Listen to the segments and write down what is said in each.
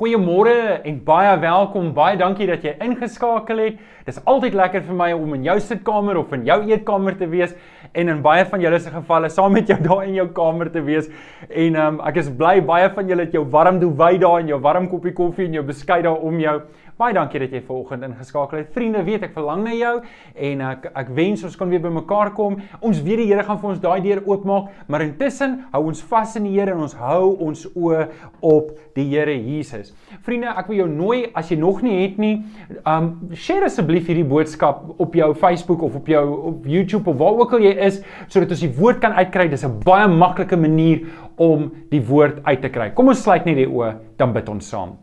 Goeiemôre en baie welkom. Baie dankie dat jy ingeskakel het. Dis altyd lekker vir my om in jou sitkamer of in jou eetkamer te wees en in baie van julle se gevalle saam met jou daar in jou kamer te wees. En um, ek is bly baie van julle het jou warm doewy daar en jou warm koppie koffie en jou beskuit daar om jou. Baie dankie dat jy vanoggend ingeskakel het. Vriende, weet ek verlang na jou en ek ek wens ons kan weer bymekaar kom. Ons weet die Here gaan vir ons daai deur oopmaak, maar intussen hou ons vas in die Here en ons hou ons oë op die Here Jesus. Vriende, ek wil jou nooi as jy nog nie het nie, um share asseblief hierdie boodskap op jou Facebook of op jou op YouTube of waar ook al jy is sodat ons die woord kan uitkry. Dis 'n baie maklike manier om die woord uit te kry. Kom ons sluit net die oë, dan bid ons saam.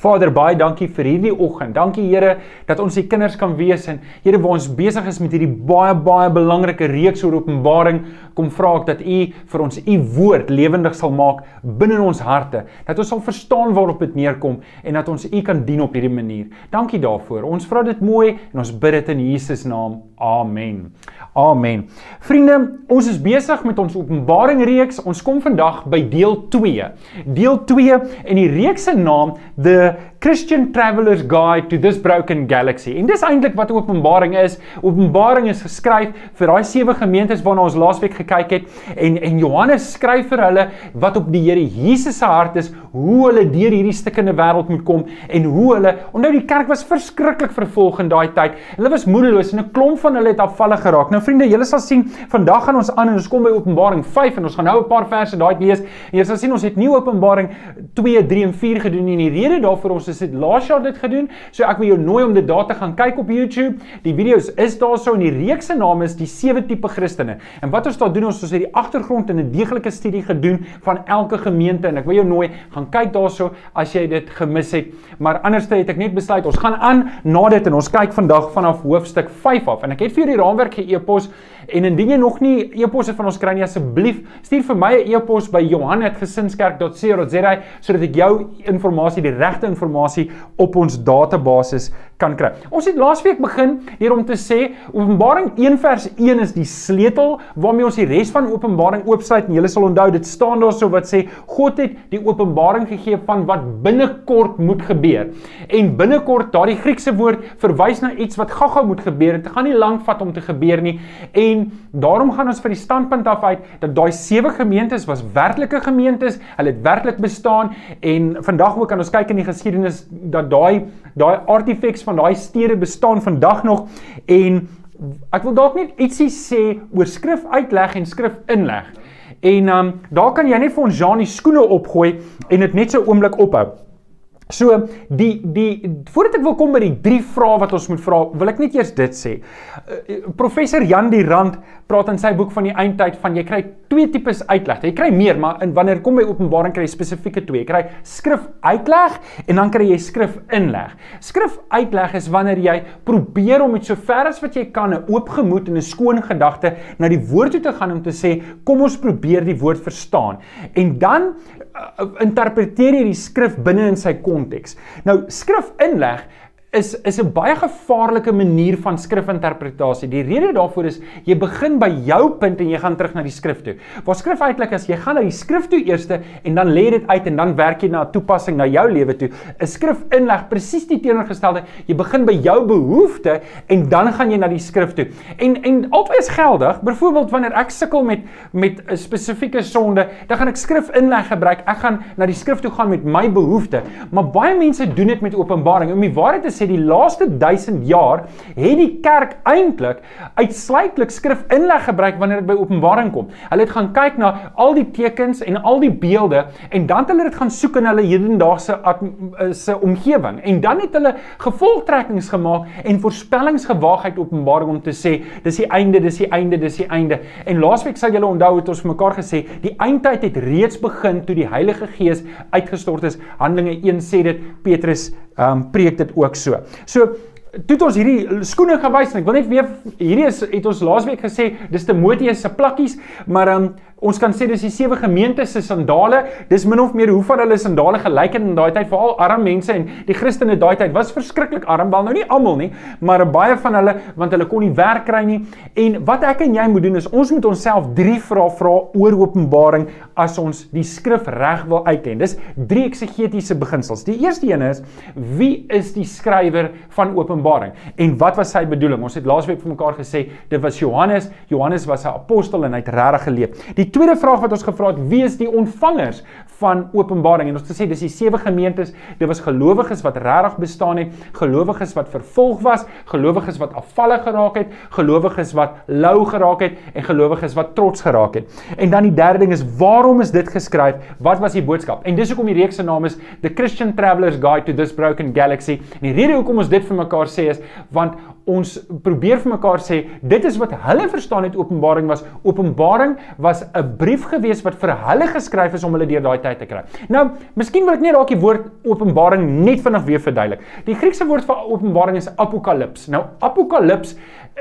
Vader, baie dankie vir hierdie oggend. Dankie Here dat ons se kinders kan wees en Here waar ons besig is met hierdie baie baie belangrike reeks oor Openbaring, kom vra ek dat U vir ons U woord lewendig sal maak binne in ons harte. Dat ons sal verstaan waarop dit neerkom en dat ons U kan dien op hierdie manier. Dankie daarvoor. Ons vra dit mooi en ons bid dit in Jesus naam. Amen. Amen. Vriende, ons is besig met ons Openbaring reeks. Ons kom vandag by deel 2. Deel 2 en die reeks se naam The Geschichte Christian Traveller's Guide to This Broken Galaxy. En dis eintlik wat Openbaring is. Openbaring is geskryf vir daai sewe gemeentes waarna ons laasweek gekyk het en en Johannes skryf vir hulle wat op die Here Jesus se hart is, hoe hulle deur hierdie stikkende wêreld moet kom en hoe hulle onthou die kerk was verskriklik vervolg in daai tyd. Hulle was moedeloos en 'n klomp van hulle het afvallig geraak. Nou vriende, julle sal sien, vandag gaan ons aan en ons kom by Openbaring 5 en ons gaan nou 'n paar verse daai lees. En jy sal sien ons het nie Openbaring 2, 3 en 4 gedoen nie. Die rede daarvoor ons is dit laas jaar dit gedoen. So ek wil jou nooi om dit daar te gaan kyk op YouTube. Die video's is daarso en die reeks se naam is die sewe tipe Christene. En wat ons daar doen ons ons het die agtergrond en 'n deeglike studie gedoen van elke gemeente en ek wil jou nooi gaan kyk daarso as jy dit gemis het. Maar anderste het ek net besluit ons gaan aan na dit en ons kyk vandag vanaf hoofstuk 5 af. En ek het vir julle die raamwerk ge-e-pos en indien jy nog nie e-pos het van ons kry nie asseblief stuur vir my 'n e-pos by johan@gesinskerk.co.za sodat ek jou inligting, die regte inligting op ons database kan kry. Ons het laasweek begin hier om te sê Openbaring 1 vers 1 is die sleutel waarmee ons die res van Openbaring oopsluit en jy sal onthou dit staan daarso wat sê God het die openbaring gegee van wat binnekort moet gebeur. En binnekort, daardie Griekse woord verwys na iets wat gou-gou moet gebeur. Dit gaan nie lank vat om te gebeur nie. En daarom gaan ons van die standpunt af uit dat daai sewe gemeentes was werklike gemeentes. Hulle het werklik bestaan en vandag ook kan ons kyk in die geskiedenis dat daai daai artifacts van daai stede bestaan vandag nog en ek wil dalk net ietsie sê oor skrif uitleg en skrif inleg. En ehm um, daar kan jy net vir ons Janie skoene opgooi en dit net so oomblik ophou. So die die voordat ek wil kom by die drie vrae wat ons moet vra, wil ek net eers dit sê. Uh, professor Jan die Rand praat in sy boek van die eindtyd van jy kry twee tipes uitleg. Jy kry meer, maar in wanneer kom by Openbaring kry jy spesifieke twee. Jy kry skrif uitleg en dan kry jy skrif inleg. Skrif uitleg is wanneer jy probeer om met so ver as wat jy kan 'n oop gemoed en 'n skoon gedagte na die woord toe te gaan om te sê kom ons probeer die woord verstaan. En dan interpreteer jy die skrif binne in sy konteks. Nou skrif inleg is is 'n baie gevaarlike manier van skrifinterpretasie. Die rede daarvoor is jy begin by jou punt en jy gaan terug na die skrif toe. Waar skrif eintlik as jy gaan na die skrif toe eers en dan lê dit uit en dan werk jy na 'n toepassing na jou lewe toe. 'n Skrif inleg presies die teenoorgestelde. Jy begin by jou behoefte en dan gaan jy na die skrif toe. En en albei is geldig. Byvoorbeeld wanneer ek sukkel met met 'n spesifieke sonde, dan gaan ek skrif inleg gebruik. Ek gaan na die skrif toe gaan met my behoefte. Maar baie mense doen dit met Openbaring. Om die waarheid te sê, sê die laaste 1000 jaar het die kerk eintlik uitsluitlik skrif inleg gebruik wanneer dit by Openbaring kom. Hulle het gaan kyk na al die tekens en al die beelde en dan het hulle dit gaan soek in hulle hedendaagse eh, se omgewing en dan het hulle gevolgtrekkings gemaak en voorspellings gewaag uit Openbaring om te sê dis die einde, dis die einde, dis die einde. En laasweek sal julle onthou het ons mekaar gesê die eindtyd het reeds begin toe die Heilige Gees uitgestort is. Handelinge 1 sê dit, Petrus ehm um, preek dit ook so. So toe het ons hierdie skoene gewys en ek wil net weer hierdie is het ons laasweek gesê dis Timoteus se plakkies, maar ehm um, ons kan sê dis die sewe gemeentes se sandale. Dis min of meer hoe van hulle sandale gelyk het in daai tyd, veral arm mense en die Christene daai tyd was verskriklik arm, wel nou nie almal nie, maar baie van hulle want hulle kon nie werk kry nie. En wat ek en jy moet doen is ons moet onsself drie vrae vra oor Openbaring as ons die skrif reg wil uitken. Dis drie eksegetiese beginsels. Die eerste een is wie is die skrywer van Openbaring en wat was sy bedoeling? Ons het laasweek vir mekaar gesê dit was Johannes. Johannes was 'n apostel en hy het regtig geleef. Die tweede vraag wat ons gevra het, wie is die ontvangers van Openbaring? En ons het gesê dis die sewe gemeentes. Dit was gelowiges wat regtig bestaan het, gelowiges wat vervolg was, gelowiges wat afvallig geraak het, gelowiges wat lou geraak het en gelowiges wat trots geraak het. En dan die derde ding is waarom is dit geskryf? Wat was die boodskap? En dis hoekom die reeks se naam is The Christian Traveller's Guide to This Broken Galaxy. En die rede hoekom ons dit vir mekaar sê is want ons probeer vir mekaar sê dit is wat hulle verstaan het Openbaring was. Openbaring was 'n brief gewees wat vir hulle geskryf is om hulle deur daai tyd te kry. Nou, miskien wil ek net dalk die woord Openbaring net vinnig weer verduidelik. Die Griekse woord vir Openbaring is apokalips. Nou, apokalips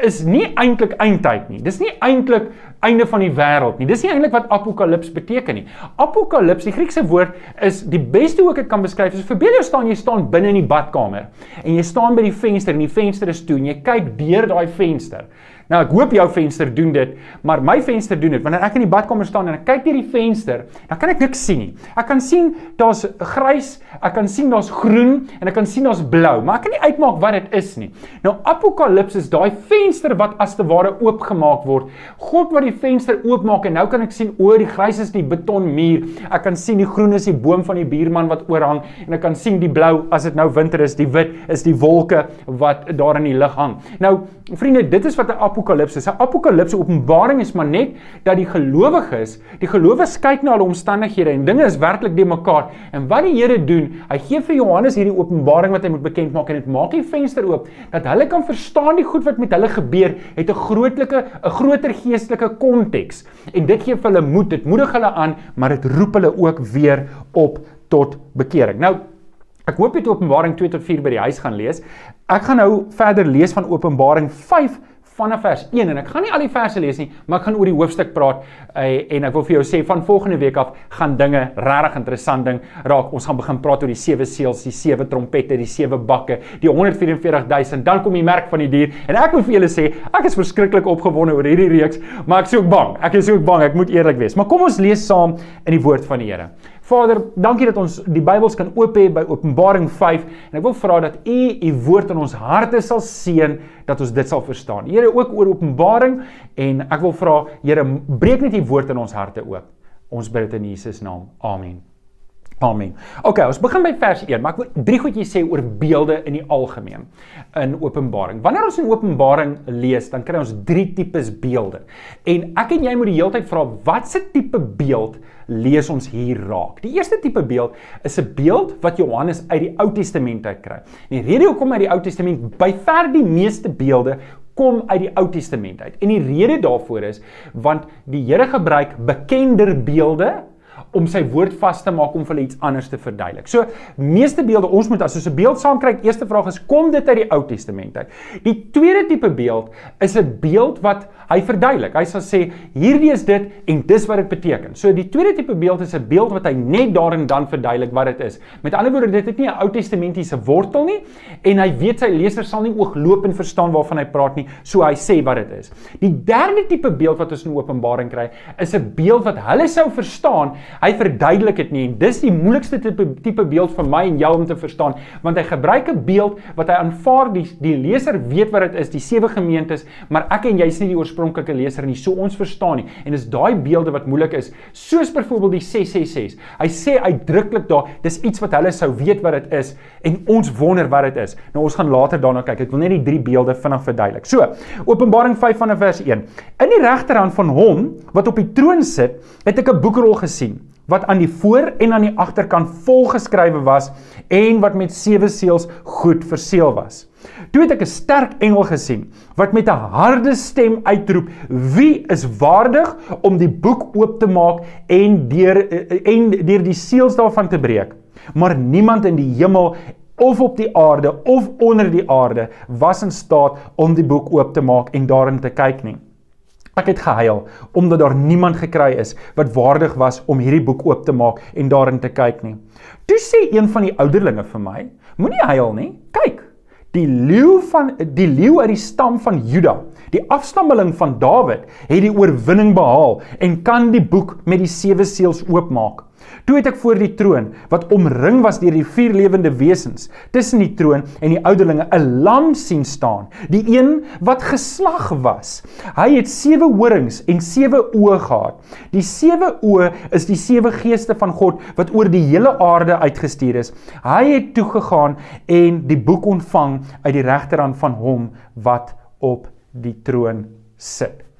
is nie eintlik eindtyd nie. Dis nie eintlik einde van die wêreld nie. Dis nie eintlik wat apokalips beteken nie. Apokalips, die Griekse woord is die beste hoe ek dit kan beskryf is verbeel jou staan jy staan binne in die badkamer en jy staan by die venster en die venster is toe en jy kyk deur daai venster. Nou ek hoop jou venster doen dit, maar my venster doen dit. Wanneer ek in die badkamer staan en ek kyk deur die venster, dan kan ek niks sien nie. Ek kan sien daar's grys, ek kan sien daar's groen en ek kan sien daar's blou, maar ek kan nie uitmaak wat dit is nie. Nou Apokalips is daai venster wat as te ware oopgemaak word. God wat die venster oopmaak en nou kan ek sien o, die grys is die betonmuur. Ek kan sien die groen is die boom van die buurman wat oorhang en ek kan sien die blou as dit nou winter is, die wit is die wolke wat daar in die lug hang. Nou vriende, dit is wat 'n apokalips is. 'n Apokalipse openbaring is maar net dat die gelowiges, die gelowiges kyk na hulle omstandighede en dinge is werklik die mekaar. En wat die Here doen, hy gee vir Johannes hierdie openbaring wat hy moet bekend maak en dit maak die venster oop dat hulle kan verstaan die goed wat met hulle gebeur het 'n grootlike 'n groter geestelike konteks. En dit gee vir hulle moed, dit moedig hulle aan, maar dit roep hulle ook weer op tot bekering. Nou Ek hoop jy het Openbaring 2 tot 4 by die huis gaan lees. Ek gaan nou verder lees van Openbaring 5 vanaf vers 1 en ek gaan nie al die verse lees nie, maar ek gaan oor die hoofstuk praat uh, en ek wil vir jou sê van volgende week af gaan dinge regtig interessant ding raak. Ons gaan begin praat oor die sewe seels, die sewe trompette, die sewe bakke, die 144000, dan kom die merk van die dier en ek moet vir julle sê, ek is verskriklik opgewonde oor hierdie reeks, maar ek is ook bang. Ek is ook bang, ek moet eerlik wees. Maar kom ons lees saam in die woord van die Here. Vader, dankie dat ons die Bybels kan oop hê by Openbaring 5 en ek wil vra dat U U woord in ons harte sal seën dat ons dit sal verstaan. Here ook oor Openbaring en ek wil vra Here breek net U woord in ons harte oop. Ons bid dit in Jesus naam. Amen. Amen. OK, ons begin by vers 1, maar ek wil drie goedjies sê oor beelde in die algemeen in Openbaring. Wanneer ons in Openbaring lees, dan kry ons drie tipes beelde. En ek en jy moet die hele tyd vra watse tipe beeld lees ons hier raak. Die eerste tipe beeld is 'n beeld wat Johannes uit die Ou Testament uit kry. En die rede hoekom uit die Ou Testament by ver die meeste beelde kom uit die Ou Testament uit. En die rede daarvoor is want die Here gebruik bekender beelde om sy woord vas te maak om vir hulle iets anders te verduidelik. So, meeste beelde ons moet as ons 'n beeld saam kry, eerste vraag is kom dit uit die Ou Testament uit? Die tweede tipe beeld is 'n beeld wat hy verduidelik. Hy sal sê hierdie is dit en dis wat dit beteken. So die tweede tipe beeld is 'n beeld wat hy net daar en dan verduidelik wat dit is. Met ander woorde, dit het nie 'n Ou Testamentiese wortel nie en hy weet sy leser sal nie ooglopend verstaan waarvan hy praat nie, so hy sê wat dit is. Die derde tipe beeld wat ons in Openbaring kry, is 'n beeld wat hulle sou verstaan Hy verduidelik dit nie en dis die moeilikste tipe tipe beeld vir my en jou om te verstaan want hy gebruik 'n beeld wat hy aanvaar die die leser weet wat dit is, die sewe gemeentes, maar ek en jy is nie die oorspronklike leser nie, so ons verstaan nie. En dis daai beelde wat moeilik is, soos byvoorbeeld die 666. Hy sê uitdruklik daar, dis iets wat hulle sou weet wat dit is en ons wonder wat dit is. Nou ons gaan later daarna kyk. Ek wil net die drie beelde vinnig verduidelik. So, Openbaring 5 vanaf vers 1. In die regterhand van hom wat op die troon sit, het ek 'n boekrol gesien wat aan die voor en aan die agterkant volgeskrywe was en wat met sewe seels goed verseël was. Toe het ek 'n sterk engel gesien wat met 'n harde stem uitroep: "Wie is waardig om die boek oop te maak en deur en deur die seels daarvan te breek?" Maar niemand in die hemel of op die aarde of onder die aarde was in staat om die boek oop te maak en daarin te kyk nie. Ek het gehuil omdat daar niemand gekry is wat waardig was om hierdie boek oop te maak en daarin te kyk nie. Toe sê een van die ouderlinge vir my: "Moenie huil nie. Kyk, die leeu van die leeu uit die stam van Juda, die afstammeling van Dawid, het die oorwinning behaal en kan die boek met die sewe seels oopmaak." Toe het ek voor die troon wat omring was deur die vier lewende wesens tussen die troon en die ouderlinge 'n lam sien staan, die een wat geslag was. Hy het sewe horings en sewe oë gehad. Die sewe oë is die sewe geeste van God wat oor die hele aarde uitgestuur is. Hy het toe gegaan en die boek ontvang uit die regterhand van hom wat op die troon sit.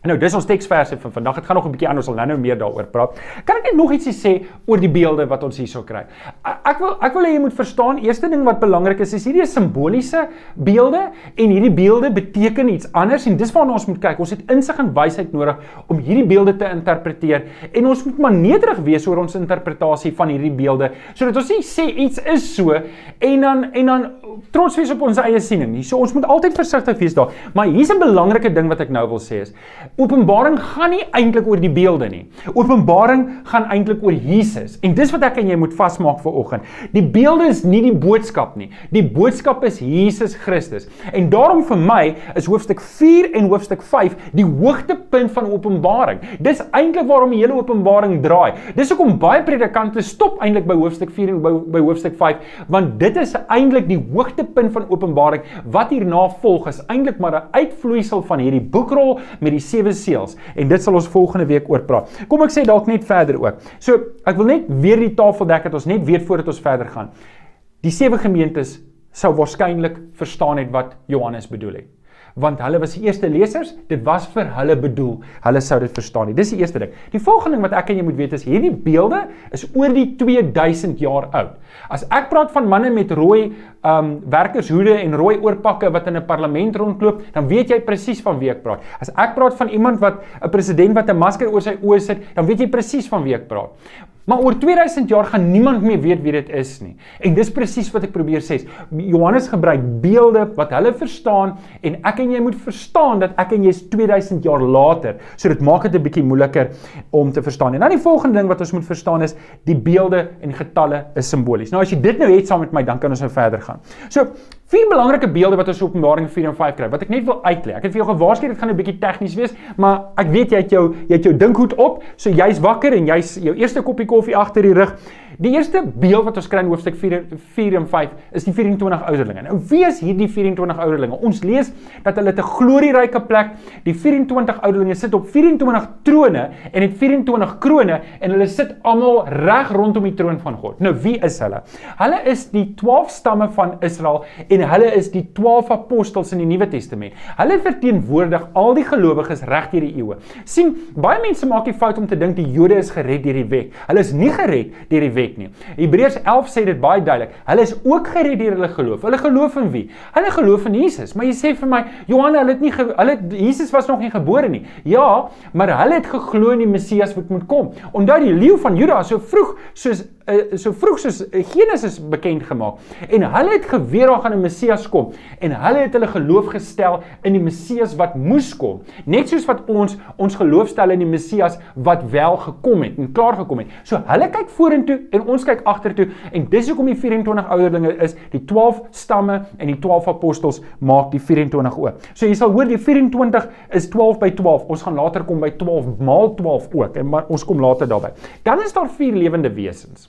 Nou, dis ons teksverse vir vandag. Dit gaan nog 'n bietjie aan, ons sal nou-nou meer daaroor praat. Kan ek net nog ietsie sê oor die beelde wat ons hierso kry? Ek wil ek wil hê jy moet verstaan, eerste ding wat belangrik is, is hierdie simboliese beelde en hierdie beelde beteken iets anders en dis waarna ons moet kyk. Ons het insig en wysheid nodig om hierdie beelde te interpreteer en ons moet maar nederig wees oor ons interpretasie van hierdie beelde sodat ons nie sê iets is so en dan en dan trots wees op ons eie siening nie. So ons moet altyd versigtig wees daar. Maar hier's 'n belangrike ding wat ek nou wil sê is Openbaring gaan nie eintlik oor die beelde nie. Openbaring gaan eintlik oor Jesus. En dis wat ek en jy moet vasmaak vir oggend. Die beelde is nie die boodskap nie. Die boodskap is Jesus Christus. En daarom vir my is hoofstuk 4 en hoofstuk 5 die hoogtepunt van Openbaring. Dis eintlik waarom die hele Openbaring draai. Dis hoekom baie predikante stop eintlik by hoofstuk 4 en by, by hoofstuk 5 want dit is eintlik die hoogtepunt van Openbaring. Wat hierna volg is eintlik maar 'n uitvloeisel van hierdie boekrol met die sewe seels en dit sal ons volgende week oor praat. Kom ek sê dalk net verder ook. So, ek wil net weer die tafel dek dat ons net weet voordat ons verder gaan. Die sewe gemeentes sou waarskynlik verstaan het wat Johannes bedoel het want hulle was die eerste lesers, dit was vir hulle bedoel. Hulle sou dit verstaan nie. Dis die eerste ding. Die volgende ding wat ek en jy moet weet is hierdie beelde is oor die 2000 jaar oud. As ek praat van manne met rooi um werkershoede en rooi oorpakke wat in 'n parlement rondloop, dan weet jy presies van wie ek praat. As ek praat van iemand wat 'n president wat 'n masker oor sy oë sit, dan weet jy presies van wie ek praat. Maar oor 2000 jaar gaan niemand meer weet wie dit is nie. En dis presies wat ek probeer sê. Johannes gebruik beelde wat hulle verstaan en ek en jy moet verstaan dat ek en jy is 2000 jaar later. So dit maak dit 'n bietjie moeiliker om te verstaan. En dan die volgende ding wat ons moet verstaan is die beelde en getalle is simbolies. Nou as jy dit nou het saam met my, dan kan ons nou verder gaan. So Vier belangrike beelde wat ons op Openbaring 4 en 5 kry. Wat ek net wil uitlei. Ek het vir jou gewaarsku dit gaan 'n bietjie tegnies wees, maar ek weet jy het jou jy het jou dinkhoed op, so jy's wakker en jy's jou eerste koppie koffie agter die rug. Die eerste beeld wat ons kry in hoofstuk 4 4 en 5 is die 24 ouderlinge. Nou wie is hierdie 24 ouderlinge? Ons lees dat hulle 'n glorieryke plek, die 24 ouderlinge sit op 24 trone en het 24 krone en hulle sit almal reg rondom die troon van God. Nou wie is hulle? Hulle is die 12 stamme van Israel en hulle is die 12 apostels in die Nuwe Testament. Hulle verteenwoordig al die gelowiges reg deur die eeue. sien, baie mense maak die fout om te dink die Jode is gered deur die wet. Hulle is nie gered deur die wet wet nie. Hebreërs 11 sê dit baie duidelik. Hulle is ook gered deur hulle geloof. Hulle geloof in wie? Hulle geloof in Jesus. Maar jy sê vir my, Johan, hulle het nie hulle Jesus was nog nie gebore nie. Ja, maar hulle het geglo in die Messias wat moet kom. Onthou die leeu van Juda so vroeg soos uh, so vroeg soos uh, Genesis bekend gemaak en hulle het geweet daar gaan 'n Messias kom en hulle het hulle geloof gestel in die Messias wat moes kom net soos wat ons ons geloof stel in die Messias wat wel gekom het en klaar gekom het so hulle kyk vorentoe en ons kyk agtertoe en dis hoekom die 24 ouderlinge is. Die 12 stamme en die 12 apostels maak die 24 ook so jy sal hoor die 24 is 12 by 12 ons gaan later kom by 12 maal 12 ook en maar ons kom later daarby. Dan is daar vier lewende wesens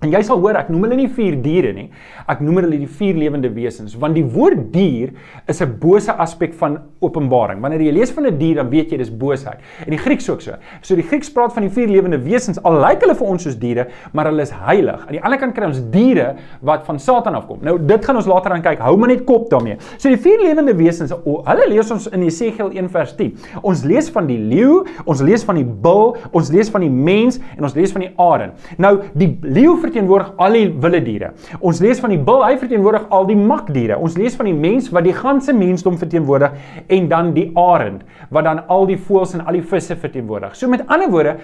En jy sal hoor ek noem hulle nie vier diere nie. Ek noem hulle die vier lewende wesens want die woord dier is 'n bose aspek van Openbaring. Wanneer jy lees van 'n die dier dan weet jy dis boosheid. En die Grieks ook so. So die Grieks praat van die vier lewende wesens al lyk hulle vir ons soos diere, maar hulle is heilig. Aan die ander kant kry ons diere wat van Satan afkom. Nou dit gaan ons later aan kyk. Hou maar net kop daarmee. So die vier lewende wesens, hulle lees ons in Jesegiel 1 vers 10. Ons lees van die leeu, ons lees van die bul, ons lees van die mens en ons lees van die arend. Nou die leeu verteenwoordig al die wilde diere. Ons lees van die bil, hy verteenwoordig al die makdiere. Ons lees van die mens wat die ganse mensdom verteenwoordig en dan die arend wat dan al die voëls en al die visse verteenwoordig. So met ander woorde,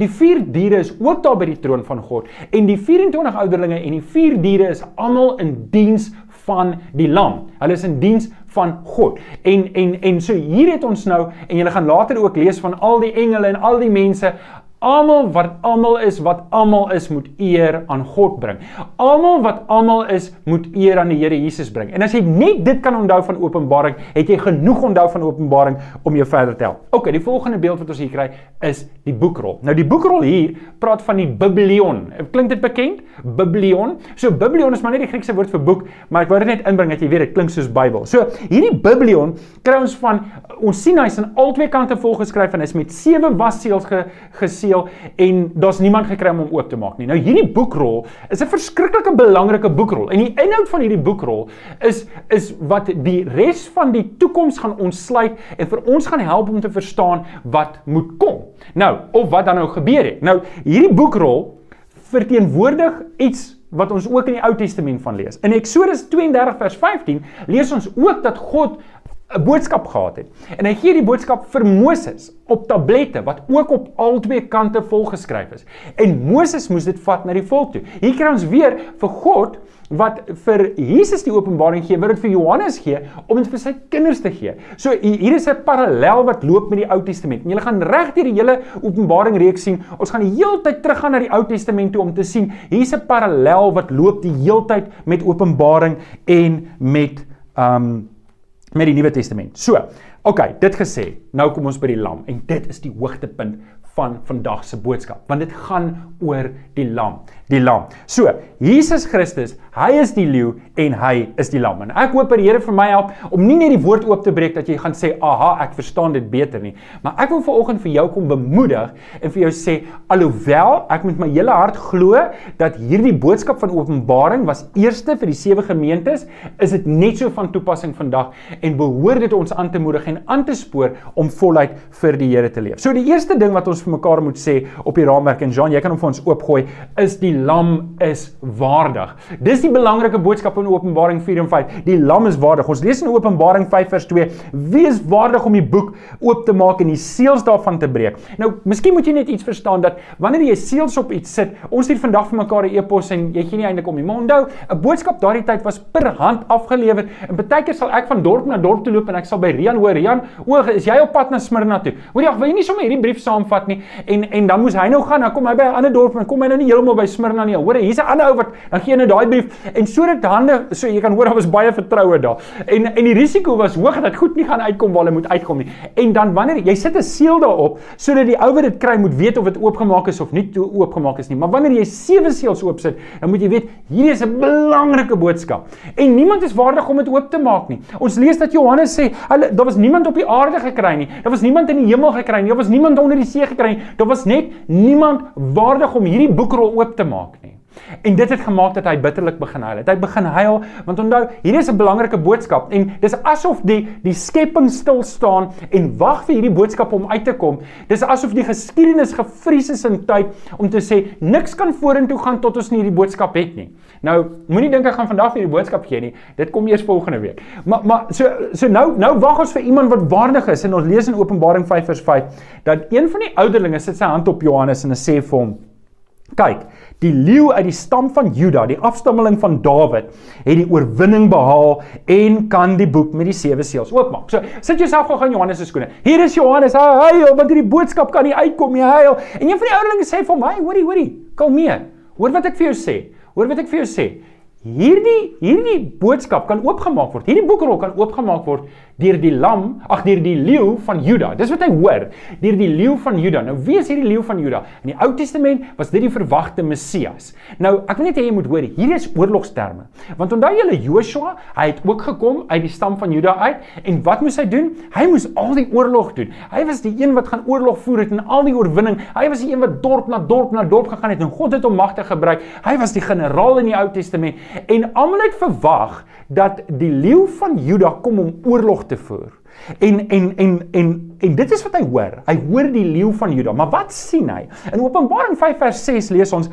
die vier diere is ook daar by die troon van God en die 24 ouderlinge en die vier diere is almal in diens van die lam. Hulle is in diens van God. En en en so hier het ons nou en jy gaan later ook lees van al die engele en al die mense Almal wat almal is wat almal is moet eer aan God bring. Almal wat almal is moet eer aan die Here Jesus bring. En as jy net dit kan onthou van Openbaring, het jy genoeg onthou van Openbaring om jou verder te help. OK, die volgende beeld wat ons hier kry is die boekrol. Nou die boekrol hier praat van die Biblion. Klink dit bekend? Biblion. So Biblion is maar net die Griekse woord vir boek, maar ek wou dit net inbring dat jy weet dit klink soos Bybel. So hierdie Biblion kry ons van ons sien hy's aan albei kante volgeskryf en hy's met sewe wasseels ge, geseël seël en daar's niemand gekry om hom oop te maak nie. Nou hierdie boekrol is 'n verskriklike belangrike boekrol en die inhoud van hierdie boekrol is is wat die res van die toekoms gaan ontsluit en vir ons gaan help om te verstaan wat moet kom. Nou, of wat dan nou gebeur het. Nou hierdie boekrol verteenwoordig iets wat ons ook in die Ou Testament van lees. In Eksodus 32 vers 15 lees ons ook dat God 'n boodskap gehad het. En hy gee die boodskap vir Moses op tablette wat ook op albei kante volgeskryf is. En Moses moes dit vat na die volk toe. Hier kry ons weer vir God wat vir Jesus die openbaring gee, wat dit vir Johannes gee om dit vir sy kinders te gee. So hier is 'n parallel wat loop met die Ou Testament. En jy gaan reg deur die hele Openbaring reeks sien. Ons gaan die heeltyd teruggaan na die Ou Testament toe om te sien hier's 'n parallel wat loop die heeltyd met Openbaring en met um met die Nuwe Testament. So, okay, dit gesê, nou kom ons by die lam en dit is die hoogtepunt van vandag se boodskap, want dit gaan oor die lam die lam. So, Jesus Christus, hy is die leeu en hy is die lam. En ek hoop dat die Here vir my help om nie net die woord oop te breek dat jy gaan sê, "Aha, ek verstaan dit beter nie." Maar ek wil vanoggend vir jou kom bemoedig en vir jou sê, alhoewel ek met my hele hart glo dat hierdie boodskap van Openbaring was eerste vir die sewe gemeentes, is dit net so van toepassing vandag en behoort dit ons aan te moedig en aan te spoor om voluit vir die Here te leef. So die eerste ding wat ons vir mekaar moet sê op die raamwerk en Jean, jy kan hom vir ons oopgooi, is die lam is waardig. Dis die belangrike boodskap in Openbaring 4 en 5. Die lam is waardig. Ons lees in Openbaring 5 vers 2: Wie is waardig om die boek oop te maak en die seels daarvan te breek? Nou, miskien moet jy net iets verstaan dat wanneer jy seels op iets sit, ons stuur vandag vir mekaar 'n e-pos en jy gee nie eintlik om nie. Maar onthou, 'n boodskap daardie tyd was per hand afgelewer en baie keer sal ek van dorp na dorp loop en ek sal by Rian hoor, Rian, o, is jy op pad na Smyrna toe? Hoorie, ag, wil jy nie sommer hierdie brief saamvat nie? En en dan moes hy nou gaan, dan kom hy by 'n ander dorp en kom hy nou nie heeltemal by Smyrna nie. Hoor, hier's 'n ander ou wat dan gee nou daai brief en sodat hande so jy kan hoor daar was baie vertroue daar. En en die risiko was hoog dat goed nie gaan uitkom waar hulle moet uitkom nie. En dan wanneer jy sit 'n seël daarop sodat die ou wat dit kry moet weet of dit oopgemaak is of nie oopgemaak is nie. Maar wanneer jy sewe seels oopsit, dan moet jy weet hierdie is 'n belangrike boodskap. En niemand is waardig om dit oop te maak nie. Ons lees dat Johannes sê, hulle daar was niemand op die aarde gekry nie. Daar was niemand in die hemel gekry nie. Daar was niemand onder die see gekry nie. Daar was net niemand waardig om hierdie boekrol oop te maak nie. En dit het gemaak dat hy bitterlik begin huil. Hy begin huil want onthou, hier is 'n belangrike boodskap en dis asof die die skepping stil staan en wag vir hierdie boodskap om uit te kom. Dis asof die geskiedenis gefries is in tyd om te sê niks kan vorentoe gaan tot ons nie hierdie boodskap het nie. Nou, moenie dink ek gaan vandag hierdie boodskap gee nie. Dit kom eers volgende week. Maar maar so so nou nou wag ons vir iemand wat waardig is en ons lees in Openbaring 5 vers 5 dat een van die ouderlinge sit sy hand op Johannes en sê vir hom Kyk, die leeu uit die stam van Juda, die afstammeling van Dawid, het die oorwinning behaal en kan die boek met die sewe seels oopmaak. So, sit jouself gou in Johannes se skoene. Hier is Johannes, hy huil want hierdie boodskap kan nie uitkom nie. Hy huil. En een van die ouderlinge sê vir "Hey, hoorie, hoorie, kalmeer. Hoor wat ek vir jou sê. Hoor wat ek vir jou sê. Hierdie hierdie boodskap kan oopgemaak word. Hierdie boekrol kan oopgemaak word deur die lam, ag deur die leeu van Juda. Dis wat hy hoor, deur die leeu van Juda. Nou wie is hierdie leeu van Juda? In die Ou Testament was dit die verwagte Messias. Nou, ek wil net hê jy moet hoor, hier is oorlogsterme. Want onthou julle Joshua, hy het ook gekom uit die stam van Juda uit en wat moes hy doen? Hy moes al die oorlog doen. Hy was die een wat gaan oorlog voer het en al die oorwinning. Hy was die een wat dorp na dorp na dorp gegaan het en God het hom magtig gebruik. Hy was die generaal in die Ou Testament en almal het verwag dat die leeu van Juda kom om oorlog te voer. En en en en en dit is wat hy hoor. Hy hoor die leeu van Juda, maar wat sien hy? In Openbaring 5 vers 6 lees ons: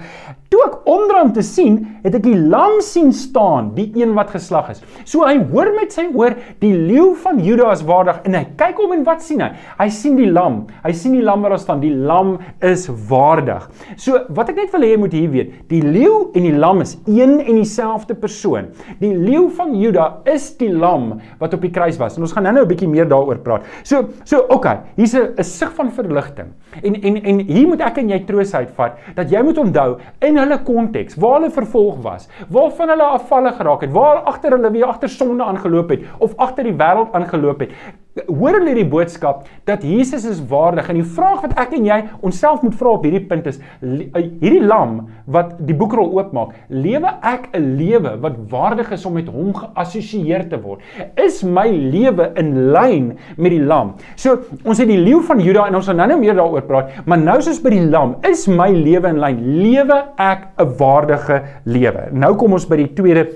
Toe ek om te sien, het ek die lam sien staan, die een wat geslag is. So hy hoor met sy oor die leeu van Juda is waardig en hy kyk om en wat sien hy? Hy sien die lam. Hy sien die lam wat daar staan. Die lam is waardig. So wat ek net wil hê jy moet hier weet, die leeu en die lam is een en dieselfde persoon. Die leeu van Juda is die lam wat op die kruis was. En ons gaan nou-nou 'n bietjie meer daaroor praat. So so okay, hier's 'n sig van verligting. En en en hier moet ek en jy troos uitvat dat jy moet onthou in hulle konteks waar hulle vervolg was, waarvan hulle afvallig geraak het, waar agter hulle weer agter sonde aangeloop het of agter die wêreld aangeloop het hoor hulle die boodskap dat Jesus is waardig. En die vraag wat ek en jy onsself moet vra op hierdie punt is eh, hierdie lam wat die boekrol oopmaak lewe ek 'n lewe wat waardig is om met hom geassosieer te word? Is my lewe in lyn met die lam? So ons het die leeu van Juda en ons gaan nou-nou meer daaroor praat maar nou soos by die lam is my lewe in lyn lewe ek 'n waardige lewe nou kom ons by die tweede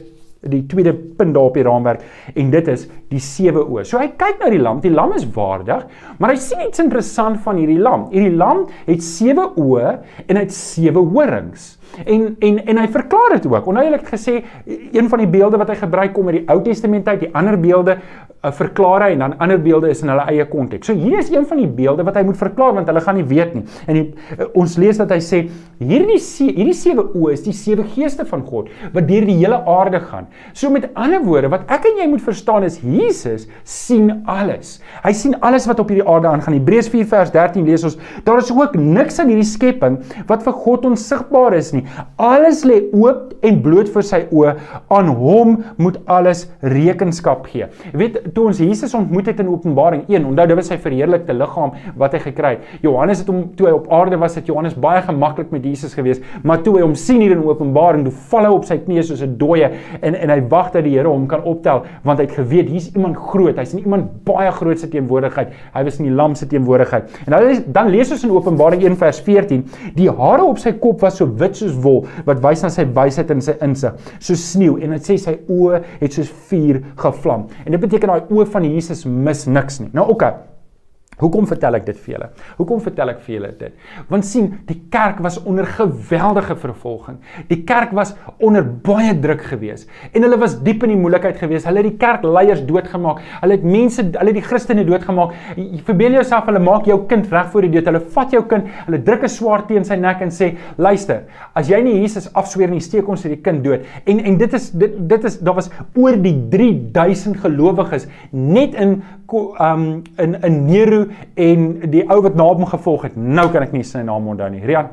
die tweede punt daar op die raamwerk en dit is die sewe oë. So hy kyk na die lam, die lam is waardig, maar hy sien iets interessant van hierdie lam. Hierdie lam het sewe oë en hy het sewe horings. En en en hy verklaar dit ook. Onthou ek het gesê een van die beelde wat hy gebruik kom uit die Ou Testament uit, die ander beelde uh, verklaar hy en dan ander beelde is in hulle eie konteks. So hier is een van die beelde wat hy moet verklaar want hulle gaan nie weet nie. En die, uh, ons lees dat hy sê hierdie hierdie sewe oë is die sewe geeste van God wat deur die hele aarde gaan. So met ander woorde wat ek en jy moet verstaan is Jesus sien alles. Hy sien alles wat op hierdie aarde aangaan. Hebreërs 4 vers 13 lees ons daar is ook niks in hierdie skepping wat vir God onsigbaar is nie. Alles lê oop en bloot vir sy oë. Aan hom moet alles rekenskap gee. Jy weet, toe ons Jesus ontmoet het in Openbaring 1, onthou dit was sy verheerlikte liggaam wat hy gekry het. Johannes het hom toe hy op aarde was, het Johannes baie gemaklik met Jesus gewees, maar toe hy hom sien hier in Openbaring, toe val hy op sy knieë soos 'n dooie en en hy wag dat die Here hom kan optel, want hy het geweet hier's iemand groot. Hy's in iemand baie groot se teenwoordigheid. Hy was in die lam se teenwoordigheid. En dan dan lees ons in Openbaring 1 vers 14, die hare op sy kop was so wit soos wol wat wys na sy wysheid en sy insig soos sneeu en dit sê sy oë het soos vuur gevlam en dit beteken daai oë van Jesus mis niks nie nou oké okay. Hoekom vertel ek dit vir julle? Hoekom vertel ek vir julle dit? Want sien, die kerk was onder geweldige vervolging. Die kerk was onder baie druk gewees en hulle was diep in die moeilikheid gewees. Hulle het die kerkleiers doodgemaak. Hulle het mense, hulle het die Christene doodgemaak. Verbeel jouself, hulle maak jou kind reg voor die dood. Hulle vat jou kind, hulle druk 'n swaard teen sy nek en sê: "Luister, as jy nie Jesus afsweer nie, steek ons hierdie kind dood." En en dit is dit dit is daar was oor die 3000 gelowiges net in um in in Nero en die ou wat na hom gevolg het. Nou kan ek nie sy naam onthou nie. Rian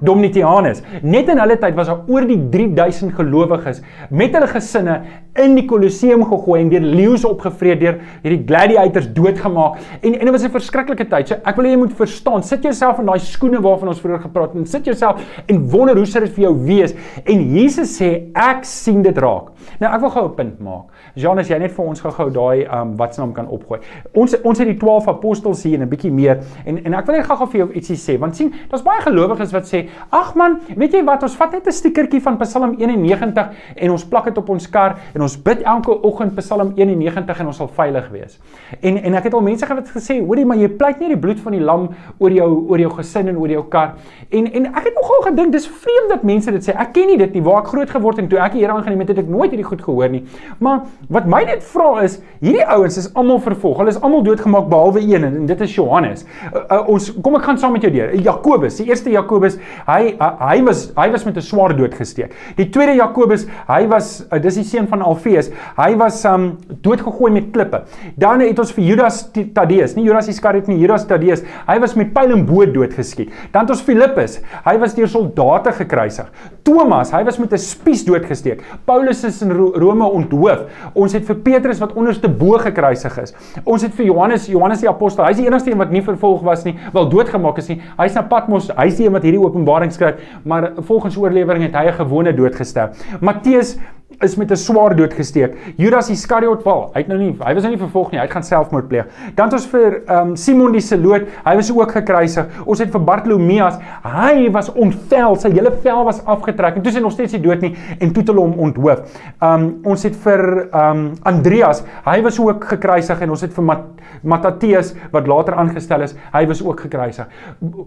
Domitianus. Net in hulle tyd was daar oor die 3000 gelowiges met hulle gesinne in die Kolosseum gegooi en deur leeu's opgevreet deur hierdie gladiators doodgemaak. En en dit was 'n verskriklike tyd. So ek wil hê jy moet verstaan, sit jouself in daai skoene waarvan ons vroeër gepraat het en sit jouself en wonder hoe sou dit vir jou wees. En Jesus sê ek sien dit raak. Nou ek wil gou 'n punt maak. Jean, as jy net vir ons gou-gou daai um wat se naam kan opgooi. Ons ons het die 12 apostels hier en 'n bietjie meer en en ek wil net gou-gou vir jou ietsie sê want sien, daar's baie gelowiges wat sê, "Ag man, weet jy wat, ons vat net 'n stiekertjie van Psalm 91 en ons plak dit op ons kar en ons bid elke oggend Psalm 91 en ons sal veilig wees." En en ek het al mense gehad wat gesê, "Hoorie, maar jy pleit nie die bloed van die lam oor jou oor jou gesin en oor jou kar." En en ek het nogal gedink dis vreemd dat mense dit sê. Ek ken nie dit nie waar ek groot geword het en toe ek die Here aangeneem het, het ek nooit hierdie goed gehoor nie. Maar wat my net vra is, hierdie ouens is almal vervolg. Hulle is almal doodgemaak behalwe een en, dit is Johannes. Uh, uh, ons kom ek gaan saam met jou deur. Jakobus, die eerste Jakobus, hy hy was hy was met 'n swaar dood gesteek. Die tweede Jakobus, hy was uh, dis die seun van Alfeus. Hy was um doodgegooi met klippe. Dan het ons vir Judas Tadeus, nie Judas Iskariot nie, Judas Tadeus. Hy was met pyl en boot doodgeskiet. Dan het ons Filippus, hy was deur soldate gekruisig. Thomas, hy was met 'n spies doodgesteek. Paulus is in Rome onthoof. Ons het vir Petrus wat onderste bo gekruisig is. Ons het vir Johannes, Johannes die apostel, hy's die enigste een wat nie vervolg was nie, wel doodgemaak is nie. Hy's na Patmos, hy's die een wat hierdie openbaring skryf, maar volgens oorlewering het hy 'n gewone dood gesterf. Matteus is met 'n swaar dood gesteek. Judas Iskariot val. Hy het nou nie hy was nou nie vervolg nie. Hy het gaan selfmoord pleeg. Dan het ons vir ehm um, Simon die Seloot. Hy was ook gekruisig. Ons het vir Bartolomeus. Hy was ontvel. Sy hele vel was afgetrek en toe is hy nog steeds nie dood nie en toe het hulle hom onthoof. Ehm um, ons het vir ehm um, Andreas. Hy was ook gekruisig en ons het vir Mat Mattathias wat later aangestel is. Hy was ook gekruisig.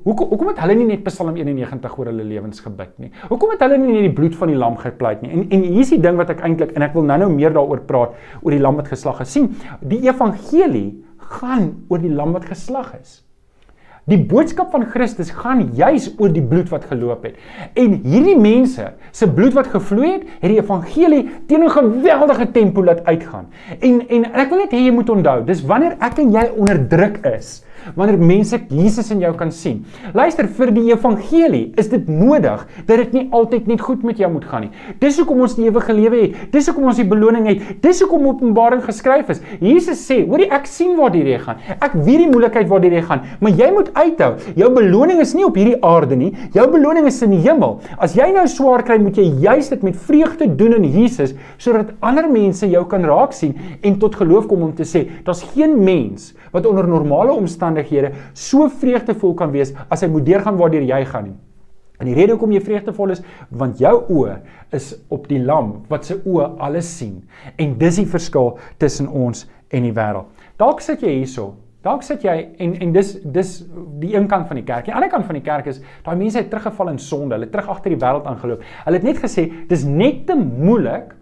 Hoekom hoekom het hulle nie net Psalm 91 oor hulle lewens gebid nie? Hoekom het hulle nie net die bloed van die lam gepleit nie? En en hier is die ding wat ek eintlik en ek wil nou-nou meer daaroor praat oor die lam wat geslag is. sien, die evangelie gaan oor die lam wat geslag is. Die boodskap van Christus gaan juis oor die bloed wat geloop het. En hierdie mense se bloed wat gevloei het, het die evangelie teen 'n geweldige tempo laat uitgaan. En en ek wil net hê jy moet onthou, dis wanneer ek en jy onder druk is, wanneer mense Jesus in jou kan sien. Luister, vir die evangelie is dit nodig dat dit nie altyd net goed met jou moet gaan nie. Dis hoekom ons die ewige lewe het. Dis hoekom ons die beloning het. Dis hoekom Openbaring geskryf is. Jesus sê, hoorie, ek sien waar dit reg gaan. Ek weet die moeilikheid waar dit reg gaan, maar jy moet uithou. Jou beloning is nie op hierdie aarde nie. Jou beloning is in die hemel. As jy nou swaar kry, moet jy juis dit met vreugde doen in Jesus sodat ander mense jou kan raak sien en tot geloof kom om te sê, daar's geen mens wat onder normale omstandighede so vreugdevol kan wees as hy moet deurgaan waardeur jy gaan nie. En die rede hoekom jy vreugdevol is, want jou oë is op die lam wat se oë alles sien. En dis die verskil tussen ons en die wêreld. Dalk sit jy hierso. Dalk sit jy en en dis dis die een kant van die kerk. Die ander kant van die kerk is daai mense het teruggeval in sonde. Hulle het terug agter die wêreld aangeloop. Hulle het net gesê dis net te moeilik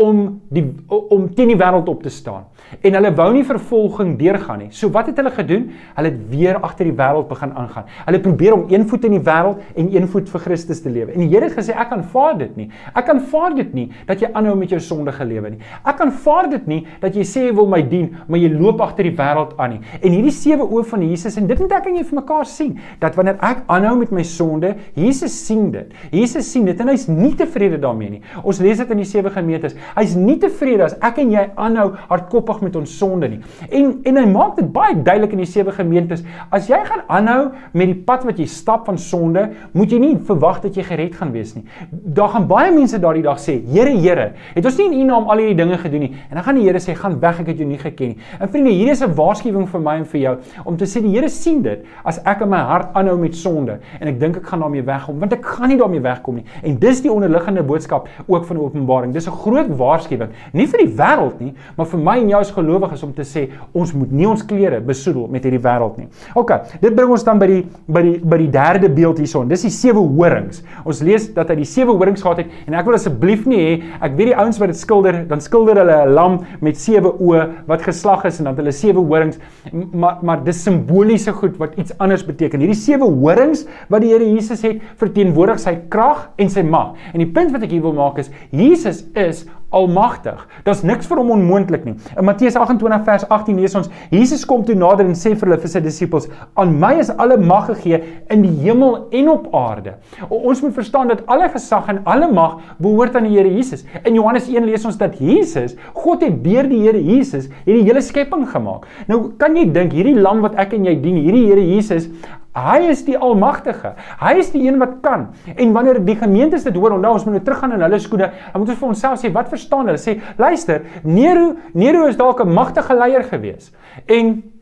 om die om teen die wêreld op te staan. En hulle wou nie vervolging deurgaan nie. So wat het hulle gedoen? Hulle het weer agter die wêreld begin aangaan. Hulle probeer om een voet in die wêreld en een voet vir Christus te lewe. En die Here gesê ek aanvaar dit nie. Ek aanvaar dit nie dat jy aanhou met jou sondige lewe nie. Ek aanvaar dit nie dat jy sê jy wil my dien, maar jy loop agter die wêreld aan nie. En hierdie sewe oë van Jesus en dit moet ek en jy vir mekaar sien dat wanneer ek aanhou met my sonde, Jesus sien dit. Jesus sien dit en hy's nie tevrede daarmee nie. Ons lees dit in die sewe gemeentes. Hy's nie tevrede as ek en jy aanhou hardkoppig met ons sonde nie. En en hy maak dit baie duidelik in die sewe gemeentes. As jy gaan aanhou met die pad wat jy stap van sonde, moet jy nie verwag dat jy gered gaan wees nie. Daar gaan baie mense daardie dag sê, Here, Here, het ons nie in U naam al hierdie dinge gedoen nie? En dan gaan die Here sê, gaan weg, ek het jou nie geken nie. En vriende, hier is 'n waarskuwing vir my en vir jou om te sê die Here sien dit as ek in my hart aanhou met sonde en ek dink ek gaan daarmee wegkom, want ek gaan nie daarmee wegkom nie. En dis die onderliggende boodskap ook van Openbaring. Dis 'n groot waarskuwing, nie vir die wêreld nie, maar vir my en jou as gelowiges om te sê ons moet nie ons klere besoedel met hierdie wêreld nie. OK, dit bring ons dan by die by die by die derde beeld hierson. Dis die sewe horings. Ons lees dat hy die sewe horings gehad het en ek wil asseblief nie hê ek weet die ouens wat dit skilder, dan skilder hulle 'n lam met sewe oë wat geslag is en dan hulle sewe horings, maar maar dis simboliese goed wat iets anders beteken. Hierdie sewe horings wat die Here Jesus het, verteenwoordig sy krag en sy mag. En die punt wat ek hier wil maak is Jesus is almagtig. Daar's niks vir hom onmoontlik nie. In Matteus 28 vers 18 lees ons: Jesus kom toe nader en sê vir hulle vir sy disippels: "Aan my is alle mag gegee in die hemel en op aarde." Ons moet verstaan dat alle gesag en alle mag behoort aan die Here Jesus. In Johannes 1 lees ons dat Jesus, God het deur die Here Jesus hierdie hele skepping gemaak. Nou kan jy dink hierdie lam wat ek en jy dien, hierdie Here Jesus, Hy is die almagtige. Hy is die een wat kan. En wanneer die gemeentes dit hoor, onthou ons moet nou teruggaan in hulle skoene. Dan moet ons vir onsself sê, wat verstaan hulle? Sê, luister, Nero, Nero is dalk 'n magtige leier gewees. En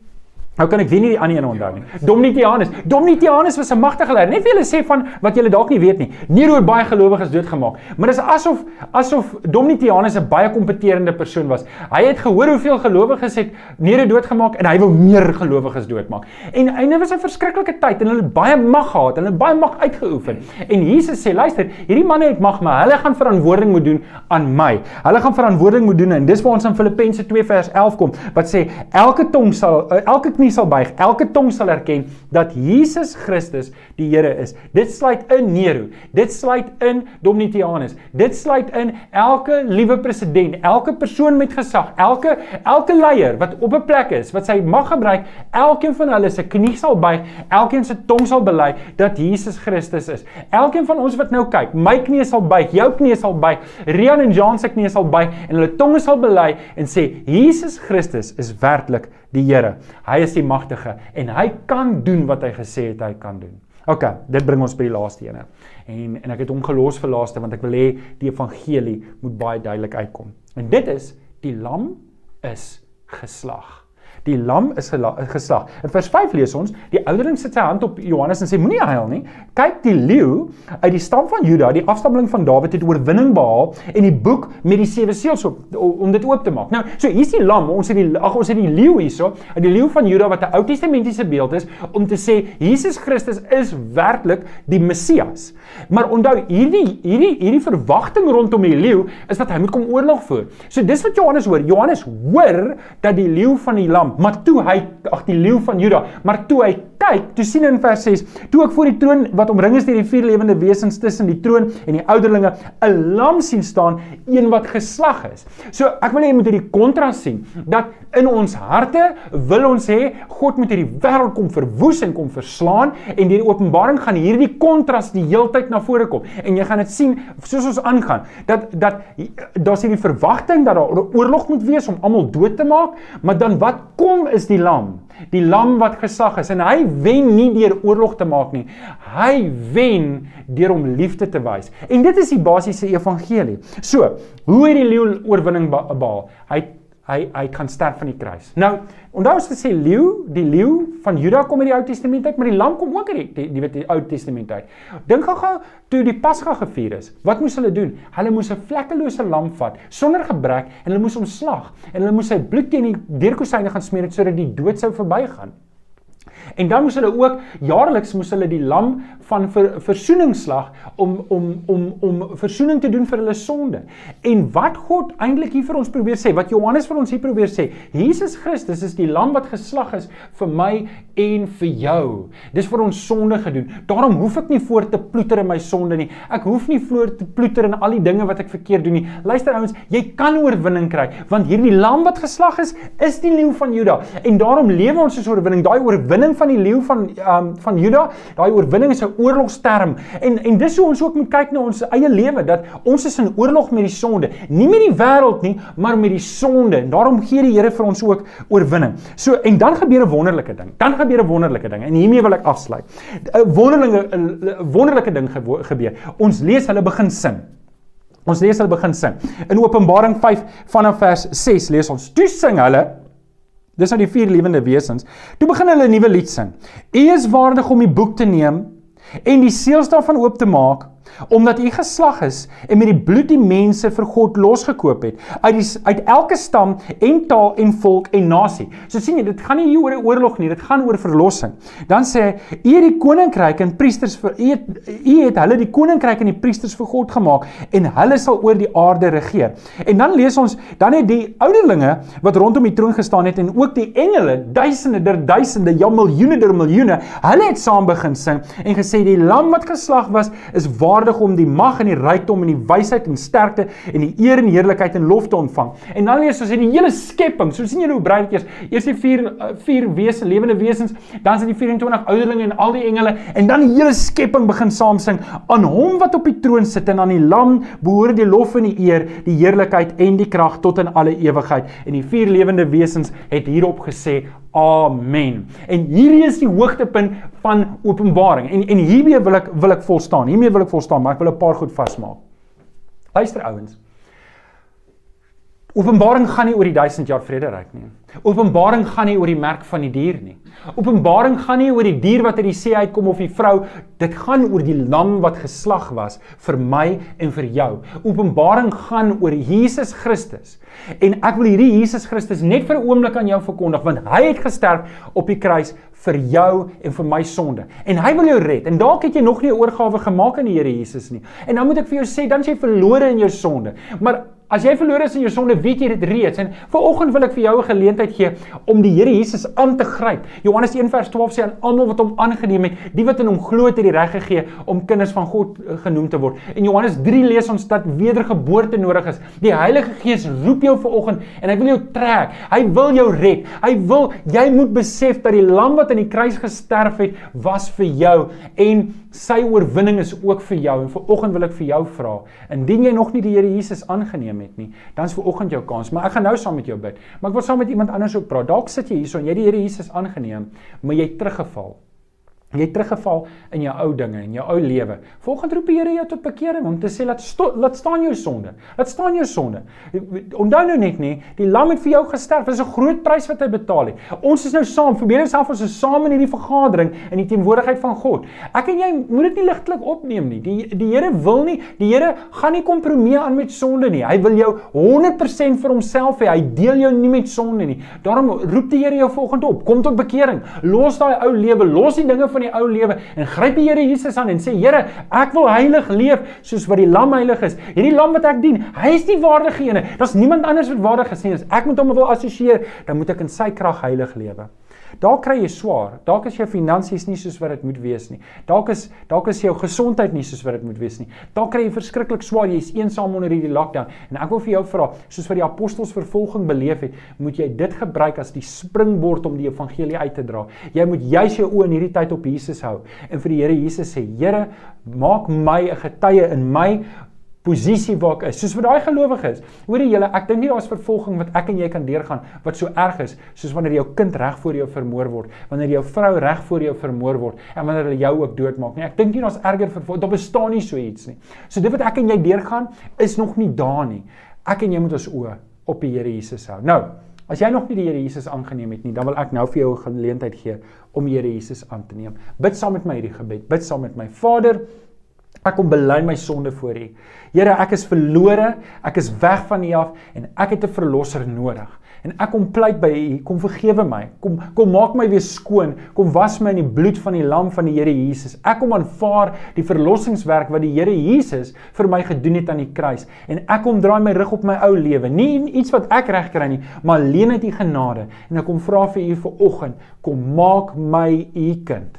Nou kan ek weer nie die ander een onthou nie. Domitianus. Domitianus was 'n magtige leier. Net vir julle sê van wat julle dalk nie weet nie. Nero het baie gelowiges doodgemaak. Maar dis asof asof Domitianus 'n baie kompeterende persoon was. Hy het gehoor hoeveel gelowiges het Nero doodgemaak en hy wou meer gelowiges doodmaak. En einde was 'n verskriklike tyd en hulle het baie mag gehad hulle het baie mag uitgeoefen. En Jesus sê, luister, hierdie manne het mag, maar hulle gaan verantwoording moet doen aan my. Hulle gaan verantwoording moet doen en dis waar ons in Filippense 2 vers 11 kom wat sê elke tong sal elke knie sal buig, elke tong sal erken dat Jesus Christus die Here is. Dit sluit in Nero, dit sluit in Domitianus, dit sluit in elke liewe president, elke persoon met gesag, elke elke leier wat op 'n plek is, wat sy mag gebruik, elkeen van hulle se knie sal buig, elkeen se tong sal bely dat Jesus Christus is. Elkeen van ons wat nou kyk, my knie sal buig, jou knie sal buig, Rian en Jan se knie sal buig en hulle tonge sal bely en sê Jesus Christus is werklik die Here. Hy is die magtige en hy kan doen wat hy gesê het hy kan doen. OK, dit bring ons by die laaste ene. En en ek het hom gelos vir laaste want ek wil hê die evangelie moet baie duidelik uitkom. En dit is die lam is geslag. Die lam is geslag. In vers 5 lees ons, die ouderling sit sy hand op Johannes en sê moenie huil nie. Kyk, die leeu uit die stam van Juda, die afstammeling van Dawid het oorwinning behaal en die boek met die sewe seels op om dit oop te maak. Nou, so hier's die lam, ons het die ag ons het die leeu hierso, die leeu van Juda wat 'n Ou Testamentiese beeld is om te sê Jesus Christus is werklik die Messias. Maar onthou, hierdie hierdie hierdie verwagting rondom die leeu is dat hy moet kom oorlog voer. So dis wat Johannes hoor. Johannes hoor dat die leeu van die lam maar toe hy ag die leeu van Juda, maar toe hy kyk, toe sien in vers 6, toe ek voor die troon wat omring is deur die vier lewende wesens tussen die troon en die ouderlinge, 'n lam sien staan, een wat geslag is. So ek wil hê jy moet hierdie kontras sien dat in ons harte wil ons hê God moet hierdie wêreld kom verwoes en kom verslaan en deur die openbaring gaan hierdie kontras die heeltyd na vore kom. En jy gaan dit sien soos ons aangaan dat dat daar's hierdie verwagting dat daar 'n oorlog moet wees om almal dood te maak, maar dan wat kom is die lam die lam wat gesag is en hy wen nie deur oorlog te maak nie. Hy wen deur om liefde te wys. En dit is die basiese evangelie. So, hoe het die leeu oorwinning behaal? Hy hy hy kan sterf van die kruis. Nou, onthou as gesê leeu, die leeu van Juda kom uit die Ou Testament uit, maar die lam kom ook uit die die weet die Ou Testament uit. Dink gou-gou toe die Pasga gevier is. Wat moes hulle doen? Hulle moes 'n vlekkelose lam vat sonder gebrek en hulle moes hom slag en hulle moes sy bloed teen die deurkosyne gaan smeer sodat die dood sou verbygaan. En dan moes hulle ook jaarliks moes hulle die lam van ver, versoeningsslag om om om om versoening te doen vir hulle sonde. En wat God eintlik hier vir ons probeer sê, wat Johannes vir ons hier probeer sê, Jesus Christus is die lam wat geslag is vir my en vir jou. Dis vir ons sonde gedoen. Daarom hoef ek nie voort te ploeter in my sonde nie. Ek hoef nie voort te ploeter in al die dinge wat ek verkeerd doen nie. Luister ouens, jy kan oorwinning kry want hierdie lam wat geslag is, is die leeu van Juda. En daarom lewe ons soos oorwinning. Daai oorwinning van die leeu van um, van Juda, daai oorwinning is 'n oorlogsterm. En en dis hoe ons ook moet kyk na ons eie lewe dat ons is in oorlog met die sonde, nie met die wêreld nie, maar met die sonde. En daarom gee die Here vir ons ook oorwinning. So en dan gebeur 'n wonderlike ding. Dan gebeur 'n wonderlike ding en hiermee wil ek afsluit. 'n Wonderlike 'n wonderlike ding gebeur. Ons lees hulle begin sing. Ons lees hulle begin sing. In Openbaring 5 vanaf vers 6 lees ons: "Toe sing hulle Dis nou die vier lewende wesens. Toe begin hulle 'n nuwe lied sing. U is waardig om die boek te neem en die seels daarvan oop te maak omdat u geslag is en met die bloed die mense vir God losgekoop het uit die uit elke stam en taal en volk en nasie. So sien jy, dit gaan nie hier oor 'n oorlog nie, dit gaan oor verlossing. Dan sê hy, u het die koninkryk en priesters vir u het u het hulle die koninkryk en die priesters vir God gemaak en hulle sal oor die aarde regeer. En dan lees ons, dan het die ouderlinge wat rondom die troon gestaan het en ook die engele, duisende der duisende, ja miljoene der miljoene, hulle het saam begin sing en gesê die lam wat geslag was is waar waardig om die mag en die rykdom en die wysheid en sterkte en die eer en heerlikheid en lof te ontvang. En dan lees ons in die hele skepping, so sien jy hoe brei dit is. Eers die vier eh, vier wese, lewende wesens, dan is dit die 24 ouderlinge en al die engele en dan die hele skepping begin saam sing aan hom wat op die troon sit en aan die lam behoort die lof en die eer, die heerlikheid en die krag tot in alle ewigheid. En die vier lewende wesens het hierop gesê Amen. En hierdie is die hoogtepunt van Openbaring. En en hiermee wil ek wil ek volstaan. Hiermee wil ek volstaan, maar ek wil 'n paar goed vasmaak. Luister ouens. Openbaring gaan nie oor die 1000 jaar vrederyk nie. Openbaring gaan nie oor die merk van die dier nie. Openbaring gaan nie oor die dier wat uit die see uitkom of die vrou, dit gaan oor die lam wat geslag was vir my en vir jou. Openbaring gaan oor Jesus Christus. En ek wil hierdie Jesus Christus net vir 'n oomblik aan jou verkondig want hy het gesterf op die kruis vir jou en vir my sonde. En hy wil jou red. En dalk het jy nog nie 'n oorgawe gemaak aan die Here Jesus nie. En dan moet ek vir jou sê, dan is jy verlore in jou sonde. Maar As jy verlore is in jou sonde, weet jy dit reeds. En vanoggend wil ek vir jou 'n geleentheid gee om die Here Jesus aan te gryp. Johannes 1:12 sê aan almal wat hom aangeneem het, die wat in hom glo het, het die reg gegee om kinders van God eh, genoem te word. In Johannes 3 lees ons dat wedergeboorte nodig is. Die Heilige Gees roep jou vanoggend en hy wil jou trek. Hy wil jou red. Hy wil jy moet besef dat die lam wat aan die kruis gesterf het, was vir jou en sy oorwinning is ook vir jou. En vanoggend wil ek vir jou vra, indien jy nog nie die Here Jesus aangeneem geneem het nie, dan is vir oggend jou kans. Maar ek gaan nou saam met jou bid. Maar ek wil saam met iemand anders ook praat. Dalk sit jy hierso en jy die Here Jesus aangeneem, maar jy het teruggeval. Jy het teruggeval in jou ou dinge en jou ou lewe. Volgens roep die Here jou tot bekering om te sê laat laat staan jou sonde. Laat staan jou sonde. Onthou nou net nê, die lam het vir jou gesterf. Dit is 'n groot prys wat hy betaal het. Ons is nou saam, verbeel jouself ons is saam in hierdie vergadering in die teenwoordigheid van God. Ek en jy moet dit nie ligtelik opneem nie. Die die Here wil nie, die Here gaan nie kompromie aan met sonde nie. Hy wil jou 100% vir homself hê. Hy deel jou nie met sonde nie. Daarom roep die Here jou volgende op. Kom tot bekering. Los daai ou lewe, los die dinge van die ou lewe en gryp die Here Jesus aan en sê Here, ek wil heilig leef soos wat die lam heilig is. Hierdie lam wat ek dien, hy is die waardige een. Daar's niemand anders wat waardig is nie. As ek met hom wil assosieer, dan moet ek in sy krag heilig lewe. Dalk kry jy swaar. Dalk is jou finansies nie soos wat dit moet wees nie. Dalk is dalk is jou gesondheid nie soos wat dit moet wees nie. Dalk kry jy verskriklik swaar. Jy's eensaam onder hierdie lockdown. En ek wil vir jou vra, soos wat die apostels vervolging beleef het, moet jy dit gebruik as die springbord om die evangelie uit te dra. Jy moet juis jou oë in hierdie tyd op Jesus hou en vir die Here Jesus sê, Here, maak my 'n getuie in my posisie waar ek is. Soos vir daai gelowiges. Hoorie julle, ek dink nie daar's vervolging wat ek en jy kan deurgaan wat so erg is soos wanneer jou kind reg voor jou vermoor word, wanneer jou vrou reg voor jou vermoor word en wanneer hulle jou ook doodmaak nie. Ek dink nie daar's erger vervolging. Daar bestaan nie so iets nie. So dit wat ek en jy deurgaan is nog nie daar nie. Ek en jy moet ons oë op die Here Jesus hou. Nou, as jy nog nie die Here Jesus aangeneem het nie, dan wil ek nou vir jou 'n geleentheid gee om die Here Jesus aan te neem. Bid saam met my hierdie gebed. Bid saam met my. Vader, Ek kom bely my sonde voor U. Here, ek is verlore, ek is weg van U af en ek het 'n verlosser nodig. En ek kom pleit by U, kom vergewe my. Kom kom maak my weer skoon. Kom was my in die bloed van die lam van die Here Jesus. Ek kom aanvaar die verlossingswerk wat die Here Jesus vir my gedoen het aan die kruis. En ek kom draai my rug op my ou lewe. Nie iets wat ek reg kry nie, maar alleen uit U genade. En ek kom vra vir U vir oggend, kom maak my U kind.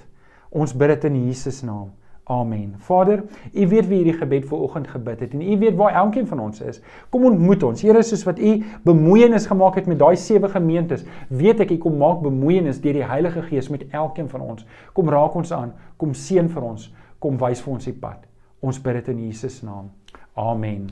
Ons bid dit in Jesus naam. Amen. Vader, U weet wie hierdie gebed vir oggend gebid het en U weet waar elkeen van ons is. Kom ontmoet ons. Here, soos wat U bemoeienis gemaak het met daai sewe gemeentes, weet ek U kom maak bemoeienis deur die Heilige Gees met elkeen van ons. Kom raak ons aan, kom seën vir ons, kom wys vir ons die pad. Ons bid dit in Jesus naam. Amen.